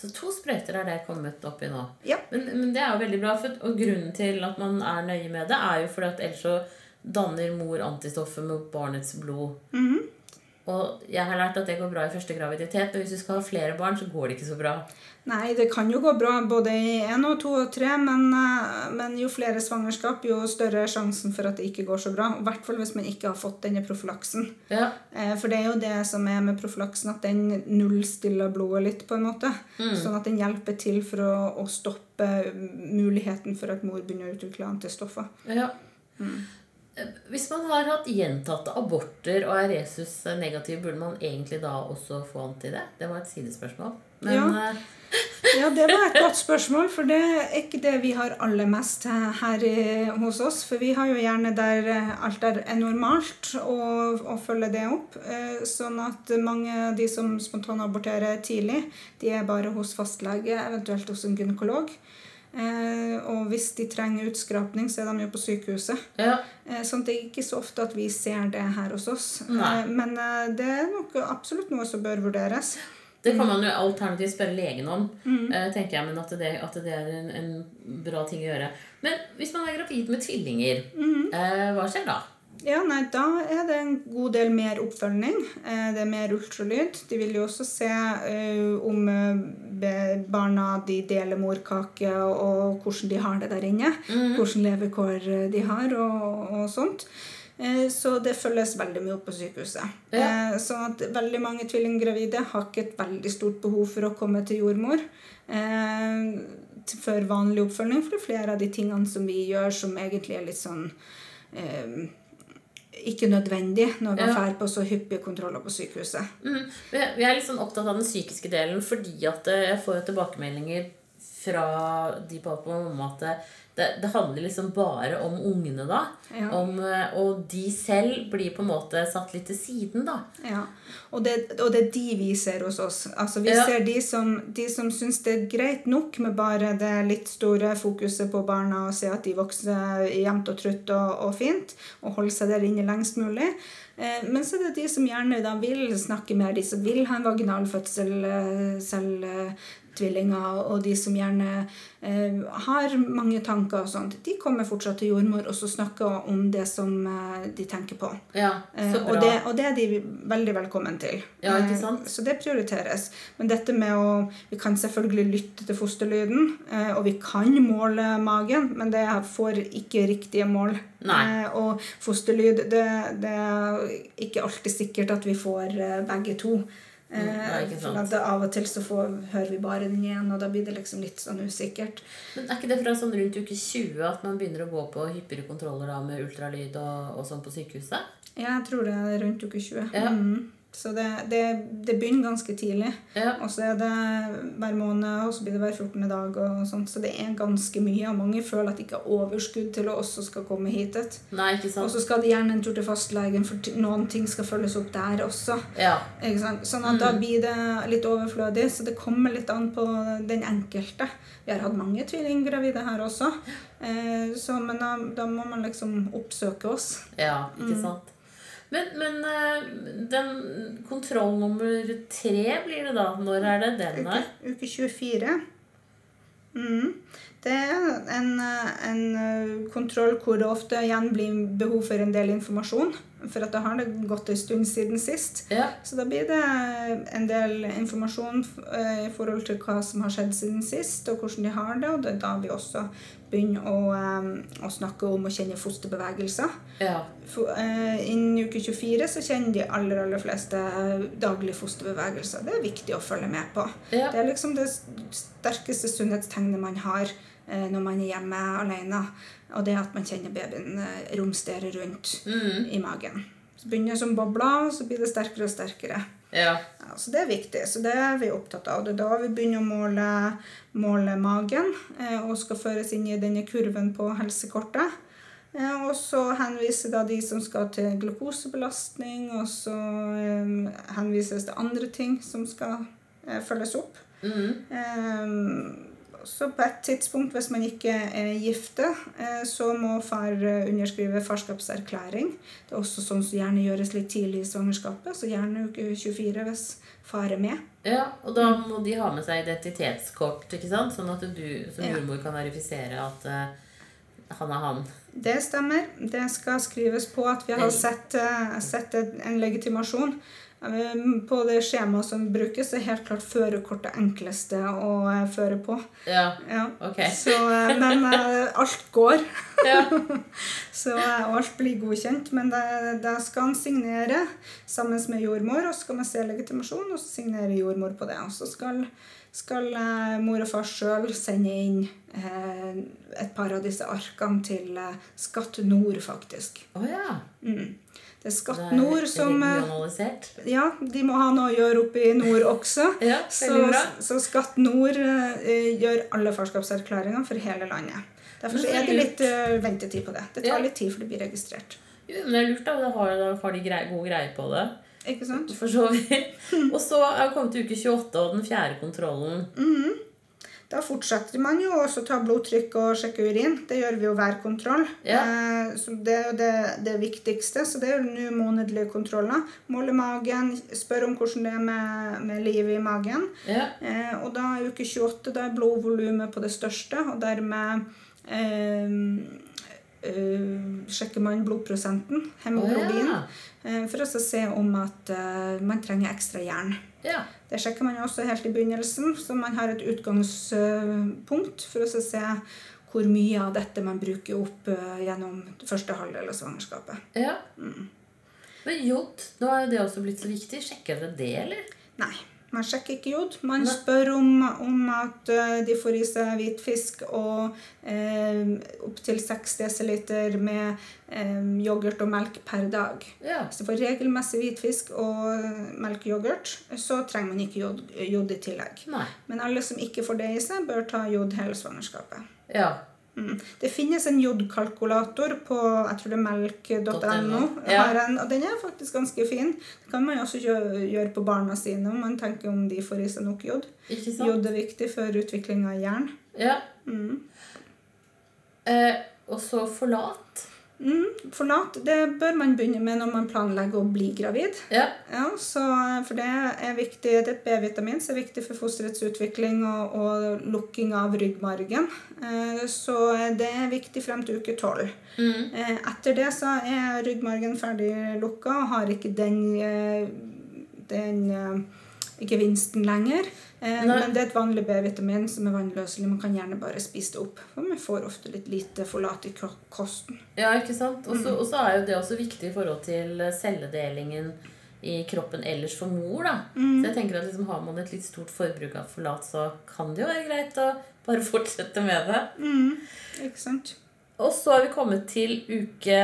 [SPEAKER 1] Så to sprøyter er det kommet opp i nå.
[SPEAKER 2] Ja.
[SPEAKER 1] Men, men det er jo veldig bra. For, og grunnen til at man er nøye med det, er jo fordi at ellers så danner mor antistoffer med barnets blod. Og jeg har lært at det går bra i første graviditet, Og hvis du skal ha flere barn, så går det ikke så bra.
[SPEAKER 2] Nei, det kan jo gå bra både i én og to og tre, men, eh, men jo flere svangerskap, jo større er sjansen for at det ikke går så bra. I hvert fall hvis man ikke har fått denne profylaksen.
[SPEAKER 1] Ja,
[SPEAKER 2] Eh, For det er jo det som er med profylaksen, at den nullstiller blodet litt, på en måte. Sånn at den hjelper til for å, å stoppe muligheten for at mor begynner å utvikle antistoffer.
[SPEAKER 1] ja. Eh, Hvis man har hatt gjentatte aborter og er resus negativ, burde man egentlig da også få anti det? Det var et sidespørsmål. Men
[SPEAKER 2] Ja.
[SPEAKER 1] eh,
[SPEAKER 2] Ja, det var et godt spørsmål, for det er ikke det vi har aller mest her hos oss. For vi har jo gjerne der eh, alt er er normalt, og, og følger det opp. Eh, Sånn at mange av de som spontanaborterer tidlig, de er bare hos fastlege, eventuelt hos en gynekolog. Eh, og hvis de trenger utskrapning, så er de jo på sykehuset.
[SPEAKER 1] ja.
[SPEAKER 2] Eh, Sånn det er ikke så ofte at vi ser det her hos oss.
[SPEAKER 1] Nei.
[SPEAKER 2] Eh, Men eh, det er nok absolutt noe som bør vurderes.
[SPEAKER 1] Det kan man jo alternativt spørre legen om,
[SPEAKER 2] Mm.
[SPEAKER 1] eh, tenker jeg, men at det, at det er en, en bra ting å gjøre. Men hvis man er gravid med tvillinger,
[SPEAKER 2] Mm.
[SPEAKER 1] eh, hva skjer da?
[SPEAKER 2] Ja, nei, Da er det en god del mer oppfølging. Eh, Det er mer ultralyd. De vil jo også se eh, om eh, barna de deler morkake, og hvordan de har det der inne. Hvordan levekår de har, og, og sånt. Så det følges veldig mye opp på sykehuset.
[SPEAKER 1] Ja.
[SPEAKER 2] Sånn at veldig mange tvillinggravide har ikke et veldig stort behov for å komme til jordmor. før vanlig oppfølging, for det er flere av de tingene som vi gjør, som egentlig er litt sånn ikke nødvendig når vi
[SPEAKER 1] Ja.
[SPEAKER 2] på så hyppige kontroller på sykehuset.
[SPEAKER 1] Mm. Vi er litt sånn opptatt av den psykiske delen fordi at eh, jeg får tilbakemeldinger fra de pappa og mamma at det, det, handler liksom bare om ungene da.
[SPEAKER 2] Ja.
[SPEAKER 1] Om, eh, og de selv blir på en måte satt litt til siden, da.
[SPEAKER 2] Ja. Og, det, og det er de vi ser hos oss. Altså, vi
[SPEAKER 1] Ja.
[SPEAKER 2] ser de som, de som syns det er greit nok med bare det litt store fokuset på barna og se at de vokser jevnt og trutt og, og fint, og holder seg der inne lengst mulig. Eh, men så er det de som gjerne da vil snakke mer, de som vil ha en vaginal fødsel eh, selv. Eh, tvillinger, og de som gjerne eh, har mange tanker og sånt, de kommer fortsatt til jordmor og så snakker om det som eh, de tenker på.
[SPEAKER 1] Ja,
[SPEAKER 2] Eh,
[SPEAKER 1] så bra.
[SPEAKER 2] og, det, og det er de veldig velkommen til.
[SPEAKER 1] Ja, ikke
[SPEAKER 2] Eh,
[SPEAKER 1] sant?
[SPEAKER 2] Så det prioriteres. Men dette med å Vi kan selvfølgelig lytte til fosterlyden, eh, og vi kan måle magen, men det får ikke riktige mål.
[SPEAKER 1] Nei.
[SPEAKER 2] Og fosterlyd, det, det er ikke alltid sikkert at vi får begge to. Eh,
[SPEAKER 1] Mm,
[SPEAKER 2] for at av og til så får, hører vi bare den igjen, og da blir det liksom litt sånn usikkert.
[SPEAKER 1] Men er ikke det fra sånn rundt uke 20 at man begynner å gå på hyppigere kontroller da med ultralyd og, og sånn på sykehuset?
[SPEAKER 2] Ja, Jeg tror det er rundt uke 20.
[SPEAKER 1] Ja.
[SPEAKER 2] Mm. Så det, det, det begynner ganske tidlig.
[SPEAKER 1] Ja.
[SPEAKER 2] Og så er det hver måned, og så blir det hver 14. dag. og sånt, Så det er ganske mye. Og mange føler at de ikke har overskudd til å også skal komme hit. et.
[SPEAKER 1] Nei, ikke sant.
[SPEAKER 2] Og så skal de gjerne en tur til fastlegen, for noen ting skal følges opp der også.
[SPEAKER 1] Ja.
[SPEAKER 2] Ikke sant? Sånn at da blir det litt overflødig. Så det kommer litt an på den enkelte. Vi har hatt mange tvillinggravide her også. Eh, så, men da, da må man liksom oppsøke oss.
[SPEAKER 1] Ja, ikke sant? Men, men eh, den kontroll nummer tre blir det da. Når er det den
[SPEAKER 2] Uke,
[SPEAKER 1] er?
[SPEAKER 2] uke 24. Mm. Det er en, eh, en eh, kontroll hvor det ofte igjen blir behov for en del informasjon. For at da har det gått en stund siden sist.
[SPEAKER 1] Ja.
[SPEAKER 2] Så da blir det en del informasjon eh, i forhold til hva som har skjedd siden sist, og hvordan de har det. Og det er da vi også begynner å, eh, å snakke om å kjenne fosterbevegelser.
[SPEAKER 1] ja.
[SPEAKER 2] For, eh, innen uke 24 så kjenner de aller, aller fleste eh, daglige fosterbevegelser. Det er viktig å følge med på.
[SPEAKER 1] Ja.
[SPEAKER 2] Det er liksom det sterkeste sunnhetstegnet man har når man er hjemme alene. Og det at man kjenner babyen eh, romstere rundt
[SPEAKER 1] Mm.
[SPEAKER 2] i magen. Så begynner det som bobler, og så blir det sterkere og sterkere.
[SPEAKER 1] ja.
[SPEAKER 2] Ja, så det er viktig. Så det er vi opptatt av. Det er da vi begynner å måle, måle magen eh, og skal føres inn i denne kurven på helsekortet. Eh, og så henviser da de som skal til glukosebelastning, og så eh, henvises det andre ting som skal eh, følges opp.
[SPEAKER 1] Mm.
[SPEAKER 2] Eh, så på et tidspunkt, hvis man ikke er gifte, eh, så må far eh, underskrive farskapserklæring. Det er også sånn som gjerne gjøres litt tidlig i svangerskapet, så gjerne uke 24 hvis far er med.
[SPEAKER 1] ja. Og da må de ha med seg identitetskort, ikke sant? Sånn at du som jordmor kan verifisere at eh, han er han.
[SPEAKER 2] Det stemmer. Det skal skrives på at vi har sett, sett en en legitimasjon. Eh, På det skjemaet som brukes, er helt klart førerkortet enkleste å eh, føre på.
[SPEAKER 1] Ja.
[SPEAKER 2] Ja.
[SPEAKER 1] Ok.
[SPEAKER 2] Så, eh, men eh, alt går.
[SPEAKER 1] Ja.
[SPEAKER 2] Så alt blir godkjent. Men det skal han signere sammen med jordmor, og så skal man se legitimasjon, og så signerer jordmor på det. Og så skal, skal mor og far sjøl sende inn eh, et par av disse arkene til eh, Skatt Nord, faktisk.
[SPEAKER 1] Å ja.
[SPEAKER 2] Mm. Det er
[SPEAKER 1] Det
[SPEAKER 2] Skatt
[SPEAKER 1] er
[SPEAKER 2] Nord som eh. Ja, de må ha noe å gjøre oppe i nord også.
[SPEAKER 1] Ja,
[SPEAKER 2] Så, så Skatt Nord gjør alle farskapserklæringer for hele landet. Derfor så er det litt ventetid på det. Det tar litt tid før det blir registrert.
[SPEAKER 1] Jo, men det er lurt, da. Da har, da har de grei, god greie på det.
[SPEAKER 2] Ikke sant?
[SPEAKER 1] For så vidt. Og så er vi kommet til uke 28 og den fjerde kontrollen.
[SPEAKER 2] Da fortsetter man jo også å ta blodtrykk og sjekke urin. Det gjør vi jo hver kontroll.
[SPEAKER 1] Ja.
[SPEAKER 2] Eh, så det er jo det, det viktigste. Så det er jo nå månedlige kontroller. Måle magen, spørre om hvordan det er med, med livet i magen.
[SPEAKER 1] Ja.
[SPEAKER 2] Eh, og da er uke 28 da er blodvolumet på det største, og dermed eh, eh, sjekker man blodprosenten, hemoglobin,
[SPEAKER 1] Oh, ja.
[SPEAKER 2] Eh, for å se om at eh, man trenger ekstra jern.
[SPEAKER 1] Ja.
[SPEAKER 2] Det sjekker man også helt i begynnelsen, så man har et utgangspunkt for å se hvor mye av dette man bruker opp eh, gjennom første halvdel av svangerskapet.
[SPEAKER 1] ja. Men jod, da er det også blitt så viktig. Sjekker dere det, eller?
[SPEAKER 2] Nei, man sjekker ikke jod. Man spør om, om at eh, de får i seg hvitfisk og eh, opptil 6 dl med eh, yoghurt og melk per dag.
[SPEAKER 1] Ja.
[SPEAKER 2] Hvis de får regelmessig hvitfisk og melkeyoghurt, så trenger man ikke jod, jod i tillegg.
[SPEAKER 1] Nei.
[SPEAKER 2] Men alle som ikke får det i seg, bør ta jod hele svangerskapet.
[SPEAKER 1] Ja.
[SPEAKER 2] Mm. Det finnes en jodkalkulator på jeg tror det er melk.no.
[SPEAKER 1] Ja.
[SPEAKER 2] og Den er faktisk ganske fin. Det kan man jo også gjøre, på barna sine om man tenker om de får i seg nok jod. Jod er viktig for utvikling av jern.
[SPEAKER 1] Ja.
[SPEAKER 2] Mm.
[SPEAKER 1] Eh, og så forlat.
[SPEAKER 2] Mm. Forlat det bør man begynne med når man planlegger å bli gravid.
[SPEAKER 1] Ja.
[SPEAKER 2] Ja, så, for det er viktig, det B-vitamin som er viktig for fosterets utvikling og, og lukking av ryggmargen. Eh, så det er viktig frem til uke 12.
[SPEAKER 1] Mm.
[SPEAKER 2] Eh, etter det så er ryggmargen ferdig lukka og har ikke den, eh, den eh, gevinsten lenger. Eh, men det er et vanlig B-vitamin som er vannløselig. Man kan gjerne bare spise det opp. For man får ofte litt lite forlat i kosten.
[SPEAKER 1] Ja, ikke sant?
[SPEAKER 2] Mm.
[SPEAKER 1] så og så er jo det også viktig i forhold til celledelingen i kroppen ellers for mor. da.
[SPEAKER 2] Mm.
[SPEAKER 1] Så jeg tenker at liksom, Har man et litt stort forbruk av forlat, så kan det jo være greit å bare fortsette med det.
[SPEAKER 2] Mm, ikke sant?
[SPEAKER 1] Og så har vi kommet til uke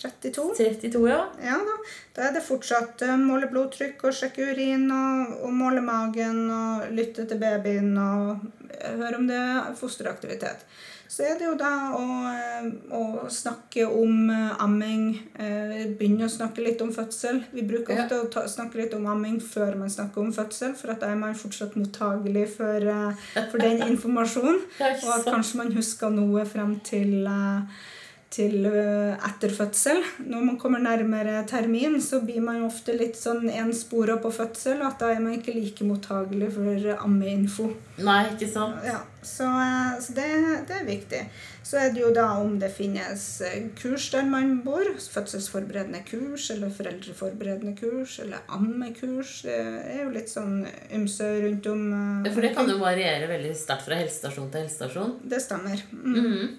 [SPEAKER 2] 32.
[SPEAKER 1] 32, ja.
[SPEAKER 2] Ja da. Da er det fortsatt å måle blodtrykk og sjekke urin og, og måle magen og lytte til babyen og eh, høre om det er fosteraktivitet. Så er det jo da å, eh, å snakke om eh, amming, eh, begynne å snakke litt om fødsel. Vi bruker
[SPEAKER 1] Ja.
[SPEAKER 2] ofte å ta, snakke litt om amming før man snakker om fødsel, for at da er man fortsatt mottagelig for, eh, for den informasjonen. Og at kanskje man husker noe frem til, eh, til øh, etter fødsel. Når man kommer nærmere termin, så blir man ofte litt sånn enspora på fødsel, og at da er man ikke like mottagelig for ammeinfo.
[SPEAKER 1] Nei, ikke sant?
[SPEAKER 2] Ja, så, eh, så det, det, er viktig. Så er det jo da om det finnes eh, kurs der man bor. Fødselsforberedende kurs, eller foreldreforberedende kurs, eller ammekurs. Det er jo litt sånn ymse rundt om.
[SPEAKER 1] For det kan jo variere veldig sterkt fra helsestasjon til helsestasjon?
[SPEAKER 2] Det stemmer. Mm. Mm.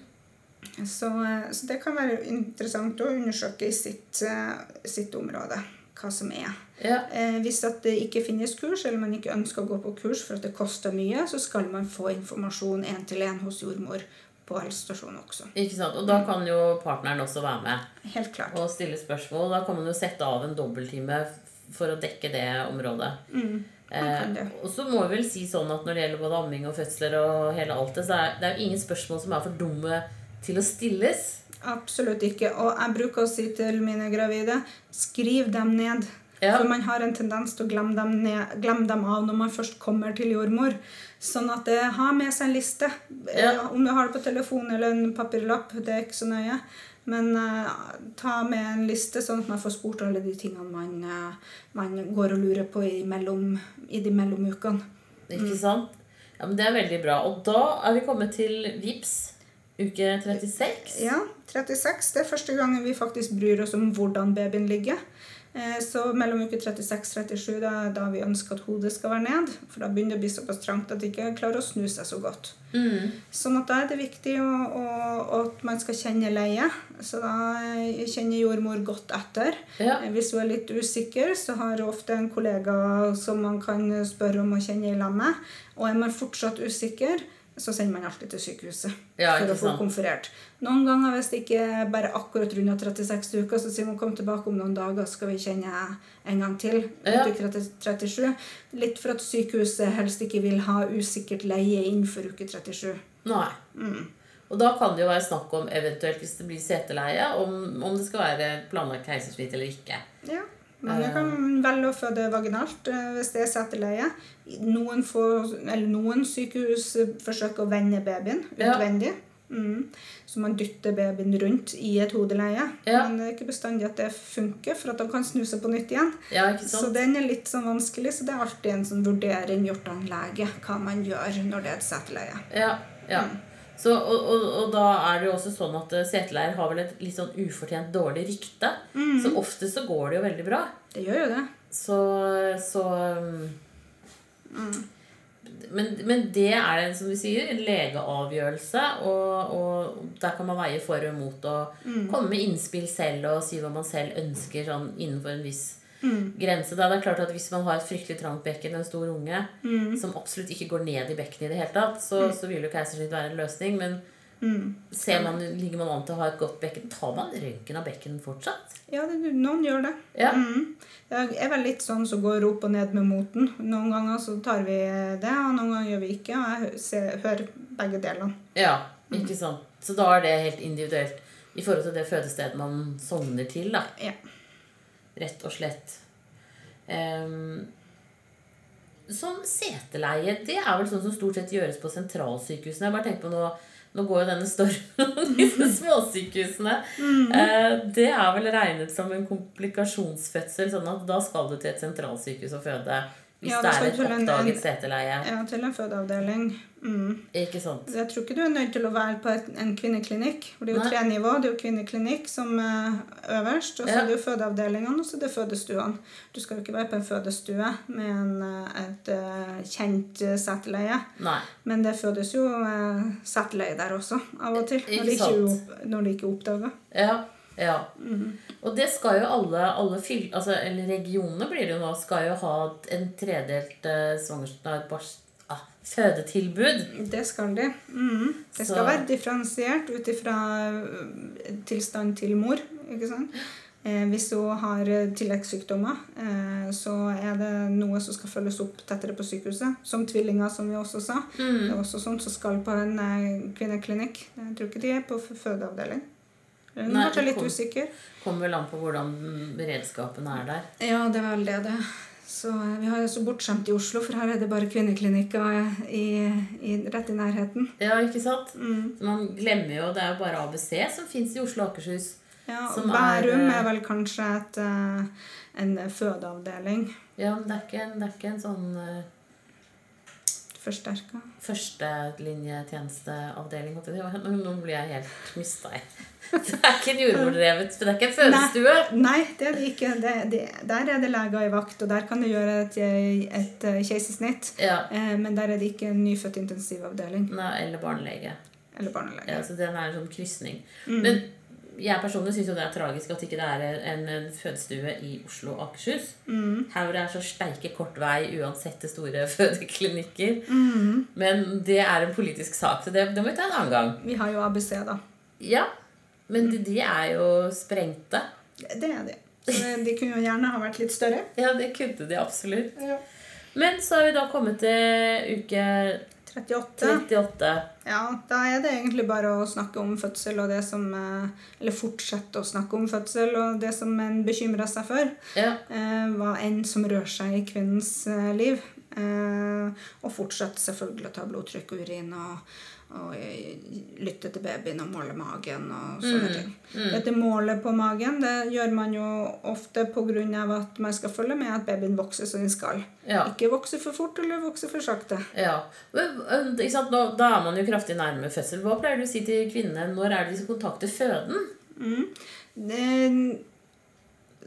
[SPEAKER 2] Så, eh, så, det kan være interessant å undersøke i sitt, eh, sitt område hva som er. Ja. Eh, hvis det ikke finnes kurs, eller man ikke ønsker å gå på kurs for at det koster mye, så skal man få informasjon én til én hos jordmor på helsestasjonen også.
[SPEAKER 1] Ikke sant? Og da kan jo partneren også være med
[SPEAKER 2] Helt klart.
[SPEAKER 1] og stille spørsmål. Da kan man jo sette av en dobbelttime for å dekke det området. Mm. Eh, og så må vi vel si sånn at Når det gjelder både amming og fødsler, og hele alt det, så er det er jo ingen spørsmål som er for dumme til å stilles?
[SPEAKER 2] Absolutt ikke. Og jeg bruker å si til mine gravide skriv dem ned. Ja. For man har en tendens til å glemme dem, ned, glemme dem, av når man først kommer til jordmor. Sånn at det har med seg en liste. Ja. Om du har det på telefon eller en papirlapp, det er ikke så nøye. Men uh, ta med en liste, sånn at man får spurt alle de tingene man, uh, man går og lurer på i, mellom, i de mellomukene.
[SPEAKER 1] Ikke sant? Ja, men Det er veldig bra. Og da er vi kommet til VIPS Uke 36?
[SPEAKER 2] Ja, 36. Det er første gangen vi faktisk bryr oss om hvordan babyen ligger. Eh, så mellom uke 36 og 37 da, da vi ønsker at hodet skal være ned. For da begynner det å bli såpass trangt at de ikke klarer å snu seg så godt. Mm. Sånn at da er det viktig å, å, at man skal kjenne leie. Så da eh, kjenner jordmor godt etter. Ja. Eh, hvis hun er litt usikker, så har hun ofte en kollega som man kan spørre om å kjenne i lammet. Og er man fortsatt usikker, så sender man alltid til sykehuset ja, for å få sant? konferert. Noen ganger hvis det ikke er bare akkurat runda 36 uker, så sier man kom tilbake om noen dager, skal vi kjenne en gang til. Ja. 37. Litt for at sykehuset helst ikke vil ha usikkert leie innenfor uke 37.
[SPEAKER 1] Nei. Mm. Og da kan det jo være snakk om eventuelt hvis det blir seteleie, om, om det skal være planlagt keisersnitt eller ikke.
[SPEAKER 2] Ja. Mange kan velge å føde vaginalt eh, hvis det er seteleie. Noen, får, noen, sykehus forsøker å vende babyen utvendig. Ja. Mm. Så man dytter babyen rundt i et hodeleie. Ja. Men det er ikke bestandig at det funker, for at de kan snu seg på nytt igjen.
[SPEAKER 1] Ja,
[SPEAKER 2] så den er litt sånn vanskelig, så det er alltid en sånn vurdering gjort av en lege hva man gjør når det er et seteleie.
[SPEAKER 1] Ja, ja. Mm. Så, og, og, og, da er det jo også sånn at eh, seteleier har vel et litt sånn ufortjent dårlig rykte. Mm. Så ofte så går det jo veldig bra.
[SPEAKER 2] Det gjør jo det.
[SPEAKER 1] Så, så mm. men, men, det er en, som du sier, en legeavgjørelse. Og, og, der kan man veie for og mot og mm. komme med innspill selv og si hva man selv ønsker sånn innenfor en viss mm. grense. Da. Det er klart at Hvis man har et fryktelig trangt bekken, en stor unge, mm. som absolutt ikke går ned i bekkenet i det hele tatt, så, mm. så vil jo keisersnitt være en løsning. Men mm. ser man, ligger man an til å ha et godt bekken, tar man røntgen av bekken fortsatt?
[SPEAKER 2] Ja, det, noen gjør det. Ja. Mm. Jeg er vel litt sånn som går opp og ned med moten. Noen ganger så tar vi det, og noen ganger gjør vi ikke. Og jeg ser, hører begge delene.
[SPEAKER 1] Ja, ikke sant. Så da er det helt individuelt i forhold til det fødestedet man sogner til, da.
[SPEAKER 2] Ja
[SPEAKER 1] rett og slett. Um, sånn seteleie, det er vel sånn som stort sett gjøres på sentralsykehusene. Jeg bare tenker på nå, nå går jo denne stormen om disse småsykehusene. Mm. Uh, det er vel regnet som en komplikasjonsfødsel, sånn at da skal du til et sentralsykehus og føde. Hvis ja, det, er et oppdaget seterleie.
[SPEAKER 2] Ja, til en fødeavdeling. Mm.
[SPEAKER 1] Ikke sant?
[SPEAKER 2] Jeg tror ikke du er nødt til å være på en kvinneklinikk. For det er jo Nei. tre nivå. Det er jo kvinneklinikk som er øverst, og så ja. er det jo fødeavdelingene, og så er det fødestuene. Du skal jo ikke være på en fødestue med en, eh, et uh, kjent
[SPEAKER 1] seterleie.
[SPEAKER 2] Men det fødes jo seterleie der også, av og til. Når det ikke, det ikke er oppdaga.
[SPEAKER 1] Ja. Ja. Mm. Og det skal jo alle, alle altså, eller regionene blir det jo nå, skal jo ha en tredelt uh, ah, fødetilbud.
[SPEAKER 2] Det skal de. Mm. Det skal Så. være differensiert ut ifra eh, tilstand til mor. ikke sant? Eh, hvis hun har tilleggssykdommer, eh, så er det noe som skal følges opp tettere på sykehuset. Som tvillinger, som vi også sa. Mm. Det er også sånt som skal på en eh, kvinneklinikk. Jeg tror ikke de er på fødeavdeling. Hun er litt kom, usikker.
[SPEAKER 1] Kommer vel an på hvordan beredskapen er der.
[SPEAKER 2] Ja, det er vel det. det. Så eh, vi har jo så bortskjemt i Oslo, for her er det bare kvinneklinikker i, i, rett i nærheten.
[SPEAKER 1] Ja, ikke sant? Mm. man glemmer jo Det er jo bare ABC som fins i Oslo og Akershus.
[SPEAKER 2] Ja, og
[SPEAKER 1] Som
[SPEAKER 2] Bærum
[SPEAKER 1] er, eh,
[SPEAKER 2] er, vel kanskje et, eh, en fødeavdeling.
[SPEAKER 1] Ja, men det er ikke en, det er ikke en sånn
[SPEAKER 2] Forsterka.
[SPEAKER 1] førstelinjetjenesteavdeling. Nå, blir jeg helt mista, jeg. Det er ikke en jordmordrevet Det er ikke en fødestue.
[SPEAKER 2] Nei, det er det ikke. Det, det, der er det leger i vakt, og der kan du gjøre et, et eh, keisersnitt.
[SPEAKER 1] Ja.
[SPEAKER 2] Eh, men der er det ikke en nyfødt intensivavdeling
[SPEAKER 1] Nei, eller barnelege.
[SPEAKER 2] eller barnelege.
[SPEAKER 1] Ja, så den er en sånn krysning.
[SPEAKER 2] Mm.
[SPEAKER 1] Men jeg personlig syns det er tragisk at ikke det er en, en fødestue i Oslo og Akershus.
[SPEAKER 2] Mm.
[SPEAKER 1] Her hvor det er så steike kort vei uansett til store fødeklinikker.
[SPEAKER 2] Mm.
[SPEAKER 1] Men det er en politisk sak, så det, det må vi ta en annen gang.
[SPEAKER 2] Vi har jo ABC, da.
[SPEAKER 1] Ja, men de, de er jo sprengte.
[SPEAKER 2] Det er de. Så de kunne jo gjerne ha vært litt større.
[SPEAKER 1] Ja, det kunne de absolutt. Men så har vi da kommet til uke
[SPEAKER 2] 38.
[SPEAKER 1] 38.
[SPEAKER 2] Ja, da er det egentlig bare å snakke om fødsel og det som eh, Eller fortsette å snakke om fødsel og det som en bekymrer seg for.
[SPEAKER 1] Ja.
[SPEAKER 2] Eh, hva enn som rører seg i kvinnens eh, liv. Eh, og fortsette selvfølgelig å ta blodtrykk og urin og, og lytte til babyen og måle magen og sånne ting. Dette målet på magen det gjør man jo ofte pga. at man skal følge med at babyen vokser som den skal.
[SPEAKER 1] Ja.
[SPEAKER 2] Ikke vokse for fort eller vokse for sakte.
[SPEAKER 1] Ja. Nå, da er man jo kraftig nærme fødsel. Hva pleier du å si til kvinnene? Når er det de skal kontakte føden?
[SPEAKER 2] Det,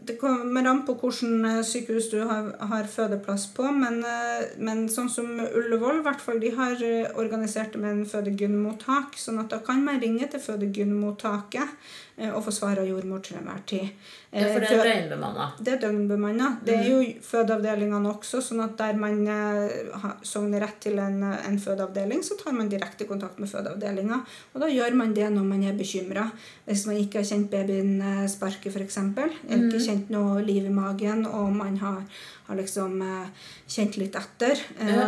[SPEAKER 2] det kommer an på hvilket eh, sykehus du har, har fødeplass på, men, eh, men sånn som Ullevål, hvert fall, de har eh, organisert det med en fødegynnmottak, sånn at da kan man ringe til fødegynnmottaket eh, og få svar av jordmor til enhver tid.
[SPEAKER 1] Ja, for det er døgnbemanna.
[SPEAKER 2] det er døgnbemanna. Det er jo fødeavdelingene også, sånn at der man sogner rett til en, en fødeavdeling, så tar man direkte kontakt med fødeavdelinga. Og da gjør man det når man er bekymra. Hvis man ikke har kjent babyen sparke, f.eks., ikke kjent noe liv i magen, og man har, har liksom eh, kjent litt etter, eh,
[SPEAKER 1] Ja.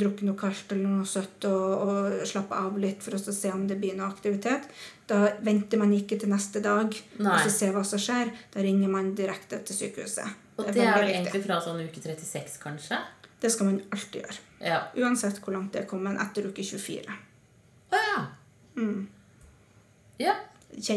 [SPEAKER 2] drukket noe kaldt eller noe søtt og, og slappa av litt for å se om det blir noe aktivitet, da venter man ikke til neste dag
[SPEAKER 1] Nei.
[SPEAKER 2] og så ser hva som skjer. Da ringer man direkte til sykehuset.
[SPEAKER 1] Og
[SPEAKER 2] Det er
[SPEAKER 1] det er vel egentlig fra sånn uke 36, kanskje?
[SPEAKER 2] Det skal man alltid gjøre.
[SPEAKER 1] Ja.
[SPEAKER 2] Uansett hvor langt det er kommet etter uke 24.
[SPEAKER 1] Å ja.
[SPEAKER 2] Mm.
[SPEAKER 1] Ja.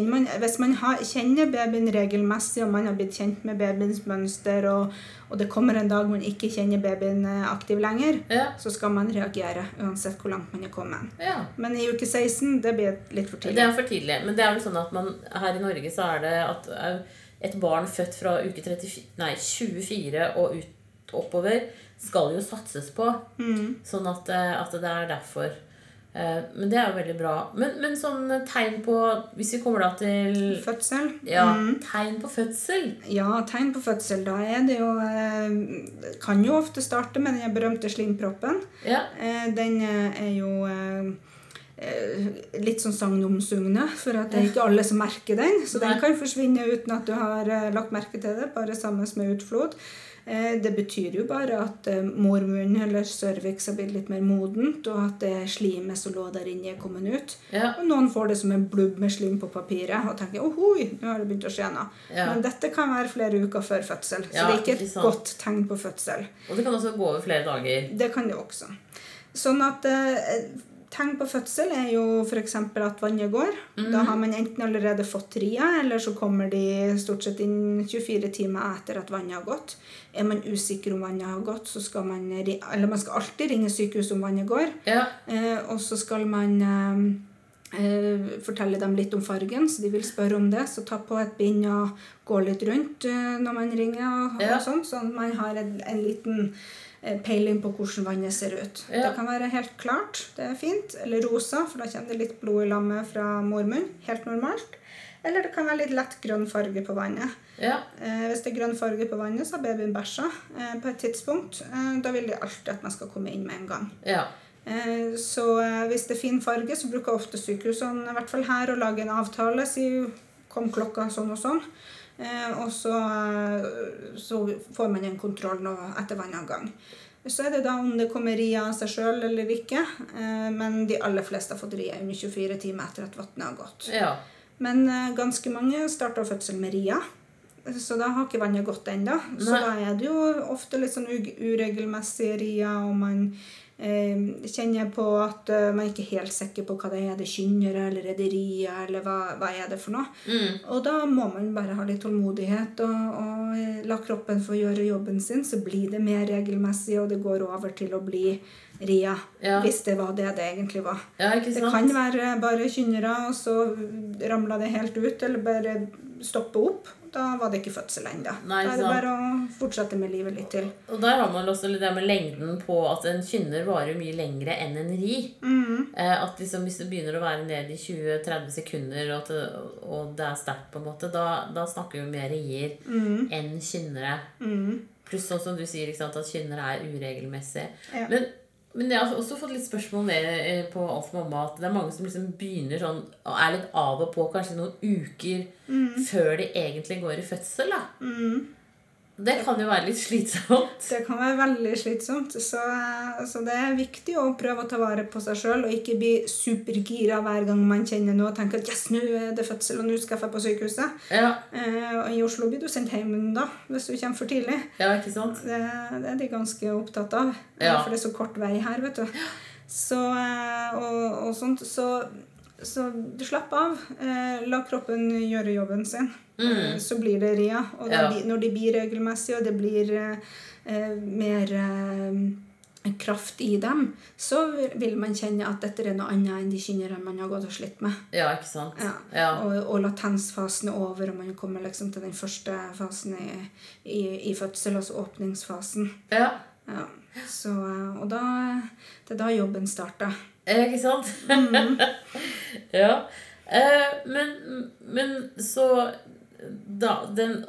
[SPEAKER 2] Man, hvis man har, kjenner babyen regelmessig, og man har blitt kjent med babyens mønster, og, og det kommer en dag man ikke kjenner babyen eh, aktiv lenger,
[SPEAKER 1] Ja.
[SPEAKER 2] så skal man reagere uansett hvor langt man er kommet.
[SPEAKER 1] ja.
[SPEAKER 2] Men i uke 16 det blir litt for tidlig.
[SPEAKER 1] Det er for tidlig. Men det er vel sånn at man, her i Norge så er det at eh, et barn født fra uke 34, nei, 24 og ut, oppover skal jo satses på.
[SPEAKER 2] Mm.
[SPEAKER 1] Sånn at, eh, at det er derfor. Eh, Men det er jo veldig bra. Men, men sånn tegn på Hvis vi kommer da til
[SPEAKER 2] Fødsel.
[SPEAKER 1] ja,
[SPEAKER 2] Mm.
[SPEAKER 1] tegn på fødsel.
[SPEAKER 2] Ja, tegn på fødsel. Da er det jo eh, Kan jo ofte starte med den berømte slimproppen.
[SPEAKER 1] Ja.
[SPEAKER 2] Eh, den eh, er jo eh, eh, litt sånn sagnomsugne, for det er ikke alle som merker den. Så den kan forsvinne uten at du har eh, lagt merke til det, bare sammen med utflod. Eh, det betyr jo bare at eh, mormunnen eller cervix har blitt litt mer modent, og at det slimet som lå der inne, er kommet ut.
[SPEAKER 1] Ja.
[SPEAKER 2] Og noen får det som en blubb med slim på papiret og tenker ohoi, nå har det begynt å skje noe.
[SPEAKER 1] Ja.
[SPEAKER 2] Men dette kan være flere uker før fødsel, så
[SPEAKER 1] Ja,
[SPEAKER 2] det er ikke
[SPEAKER 1] ikke
[SPEAKER 2] et
[SPEAKER 1] ikke
[SPEAKER 2] godt tegn på fødsel.
[SPEAKER 1] Og det kan også gå over flere dager.
[SPEAKER 2] Det kan det også. Sånn at eh, tegn på fødsel er jo f.eks. at vannet går. Da har man enten allerede fått ria, eller så kommer de stort sett inn 24 timer etter at vannet har gått. Er man usikker om vannet har gått, så skal man Eller man skal alltid ringe sykehuset om vannet går.
[SPEAKER 1] Ja.
[SPEAKER 2] Eh, og så skal man eh, eh, fortelle dem litt om fargen, så de vil spørre om det. Så ta på et bind og gå litt rundt eh, når man ringer, og,
[SPEAKER 1] Ja.
[SPEAKER 2] og sånn, sånn at man har en, en liten peiling på hvordan vannet ser ut.
[SPEAKER 1] Ja.
[SPEAKER 2] Det kan være helt klart, det er fint, eller rosa, for da kommer det litt blod i lammet fra mormunn. Helt normalt. Eller det kan være litt lett grønn farge på vannet.
[SPEAKER 1] Ja.
[SPEAKER 2] Eh, hvis det er grønn farge på vannet, så har babyen bæsja eh, på et tidspunkt. Eh, da vil de alltid at man skal komme inn med en gang.
[SPEAKER 1] Ja.
[SPEAKER 2] Eh, Så eh, hvis det er fin farge, så bruker ofte sykehusene, i hvert fall her, å lage en avtale. Si kom klokka sånn og sånn. Eh, Og så, så får man en kontroll nå etter vannavgang. Så er det da om det kommer ria av seg sjøl eller ikke. eh, Men de aller fleste har fått ria under 24 timer etter at vannet har gått.
[SPEAKER 1] ja.
[SPEAKER 2] Men eh, ganske mange starter fødsel med ria. Så da har ikke vannet gått ennå. Så da er det jo ofte litt sånn uregelmessige rier, og man eh, kjenner på at eh, man ikke er helt sikker på hva det er. Er det kynnere eller rederier, eller hva, hva er det for noe?
[SPEAKER 1] Mm.
[SPEAKER 2] Og da må man bare ha litt tålmodighet og, og eh, la kroppen få gjøre jobben sin, så blir det mer regelmessig, og det går over til å bli ria.
[SPEAKER 1] Ja.
[SPEAKER 2] Hvis det var det det egentlig var.
[SPEAKER 1] Ja,
[SPEAKER 2] Det kan være bare kynnere, og så ramla det helt ut, eller bare stoppe opp. Da var det ikke fødsel ennå. Da er det bare å fortsette med livet litt til.
[SPEAKER 1] Og der har man også det med lengden på at en kynner varer mye lengre enn en ri. Eh, at liksom, Hvis det begynner å være ned i 20-30 sekunder, og, det, og det er sterkt, på en måte, da, da snakker vi mer rier enn kynnere. Pluss sånn som du sier, sant, at kynnere er uregelmessige.
[SPEAKER 2] Ja.
[SPEAKER 1] Men, men jeg har også fått litt spørsmål med eh, på Alf Mamma. At det er mange som liksom begynner sånn og er litt av og på kanskje noen uker før de egentlig går i fødsel. da. Det kan jo være litt slitsomt.
[SPEAKER 2] Det kan være veldig slitsomt. Så, så det er viktig å prøve å ta vare på seg sjøl og ikke bli supergira hver gang man kjenner noe og tenker at yes, nå er det fødsel, og nå skal jeg på sykehuset.
[SPEAKER 1] Ja,
[SPEAKER 2] Eh, og I Oslo blir du sendt hjem da, hvis du kommer for tidlig.
[SPEAKER 1] ja ikke sant?
[SPEAKER 2] Det, det er de ganske opptatt av. eh,
[SPEAKER 1] Ja.
[SPEAKER 2] For det er så kort vei her, vet du. Så, eh, og, og sånt. Så, så du slapper av. Eh, la kroppen gjøre jobben sin. Eh, Så blir det ria. Og
[SPEAKER 1] Mm. Ja.
[SPEAKER 2] blir- når de blir regelmessige, og det blir eh, eh, mer eh, kraft i dem, så vil- man kjenne at dette er noe annet enn de kynnere man har gått og slitt med.
[SPEAKER 1] Ja, ikke sant?
[SPEAKER 2] Ja.
[SPEAKER 1] Ja.
[SPEAKER 2] Og, og latensfasen er over, og man kommer liksom til den første fasen i, i, i fødsel, altså åpningsfasen.
[SPEAKER 1] ja.
[SPEAKER 2] Ja. Så, eh, og da Det er da jobben starter.
[SPEAKER 1] Eh, Ikke sant?
[SPEAKER 2] Mm.
[SPEAKER 1] ja. Eh, men, men så da, den,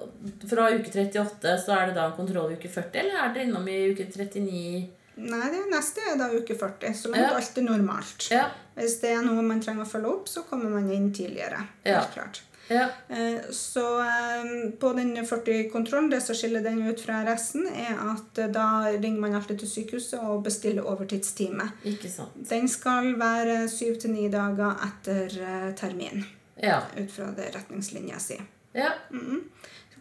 [SPEAKER 1] Fra uke 38 så er det da en kontroll i uke 40, eller er dere innom i uke 39?
[SPEAKER 2] Nei, det neste er da uke 40, så langt
[SPEAKER 1] Ja.
[SPEAKER 2] alt er normalt.
[SPEAKER 1] Ja.
[SPEAKER 2] Hvis det er noe man trenger å følge opp, så kommer man inn tidligere.
[SPEAKER 1] Ja.
[SPEAKER 2] Helt klart.
[SPEAKER 1] ja.
[SPEAKER 2] Eh, Så eh, på den 40-kontrollen, det som skiller den ut fra resten, er at eh, da ringer man alltid til sykehuset og bestiller overtidstime.
[SPEAKER 1] Ikke sant.
[SPEAKER 2] Den skal være syv til ni dager etter termin,
[SPEAKER 1] Ja.
[SPEAKER 2] ut fra det retningslinja sier.
[SPEAKER 1] Ja.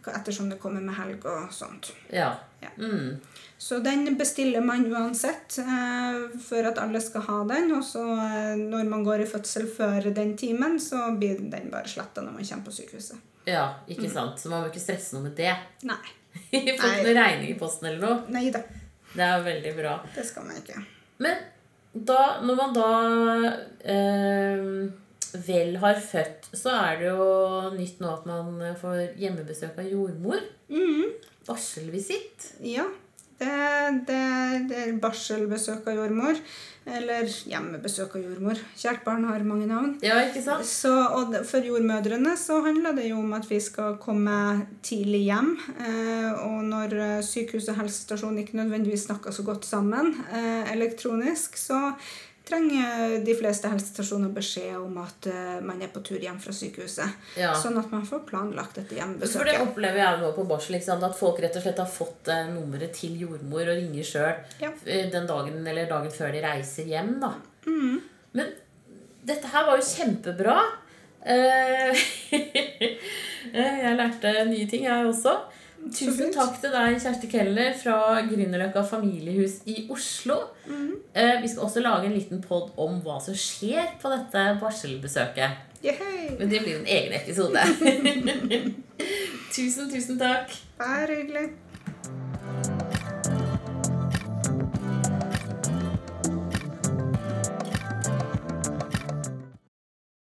[SPEAKER 2] Ettersom det kommer med helg og sånt.
[SPEAKER 1] Ja.
[SPEAKER 2] Ja.
[SPEAKER 1] Mm.
[SPEAKER 2] Så den bestiller man uansett eh, for at alle skal ha den. Og så eh, når man går i fødsel før den timen, så blir den bare sletta når man kommer på sykehuset.
[SPEAKER 1] ja, ikke sant. Så man må ikke stresse noe med det.
[SPEAKER 2] Nei.
[SPEAKER 1] Fått noen regning i posten eller noe.
[SPEAKER 2] Nei da,
[SPEAKER 1] Det er veldig bra.
[SPEAKER 2] det skal man ikke.
[SPEAKER 1] Men da, når man da eh, vel har født, så er det jo nytt nå at man får hjemmebesøk av jordmor. Barselvisitt.
[SPEAKER 2] Ja. Det, det, det er barselbesøk av jordmor. Eller hjemmebesøk av jordmor. Kjært barn har mange navn.
[SPEAKER 1] Ja, ikke sant?
[SPEAKER 2] Så, og for jordmødrene så handler det jo om at vi skal komme tidlig hjem. Eh, og når eh, sykehus og helsestasjon ikke nødvendigvis snakker så godt sammen eh, elektronisk, så trenger de fleste helsestasjoner beskjed om at eh, man er på tur hjem fra sykehuset.
[SPEAKER 1] Ja.
[SPEAKER 2] Sånn at man får planlagt dette
[SPEAKER 1] For det opplever jeg nå på barsel. Sant? At folk rett og slett har fått eh, nummeret til jordmor og ringer sjøl
[SPEAKER 2] Ja.
[SPEAKER 1] den dagen eller dagen før de reiser hjem. da.
[SPEAKER 2] Mm.
[SPEAKER 1] Men dette her var jo kjempebra. Eh, jeg lærte nye ting, jeg også. Tusen takk til deg, Kjersti Keller fra Grünerløkka familiehus i Oslo.
[SPEAKER 2] Mm.
[SPEAKER 1] Eh, vi skal også lage en liten pod om hva som skjer på dette barselbesøket.
[SPEAKER 2] Yay.
[SPEAKER 1] Men det blir en egen episode. tusen, tusen takk.
[SPEAKER 2] Bare hyggelig.